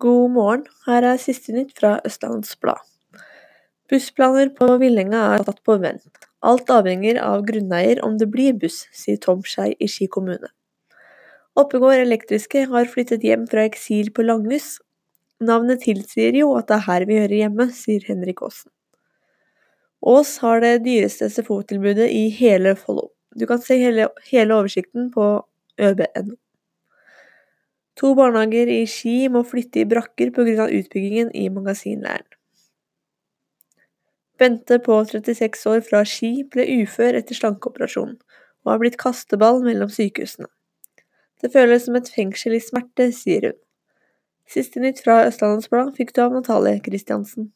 God morgen, her er siste nytt fra Østlandets Blad. Bussplaner på Villenga er satt på vent. Alt avhenger av grunneier om det blir buss, sier Tom Skei i Ski kommune. Oppegård Elektriske har flyttet hjem fra eksil på Langhus. Navnet tilsier jo at det er her vi hører hjemme, sier Henrik Aasen. Ås har det dyreste SFO-tilbudet i hele Follo. Du kan se hele, hele oversikten på øb.no. To barnehager i Ski må flytte i brakker pga. utbyggingen i magasinleiren. Bente på 36 år fra Ski ble ufør etter slankeoperasjonen, og har blitt kasteball mellom sykehusene. Det føles som et fengsel i smerte, sier hun. Siste nytt fra Østlandets Blad fikk du av Natalie Kristiansen.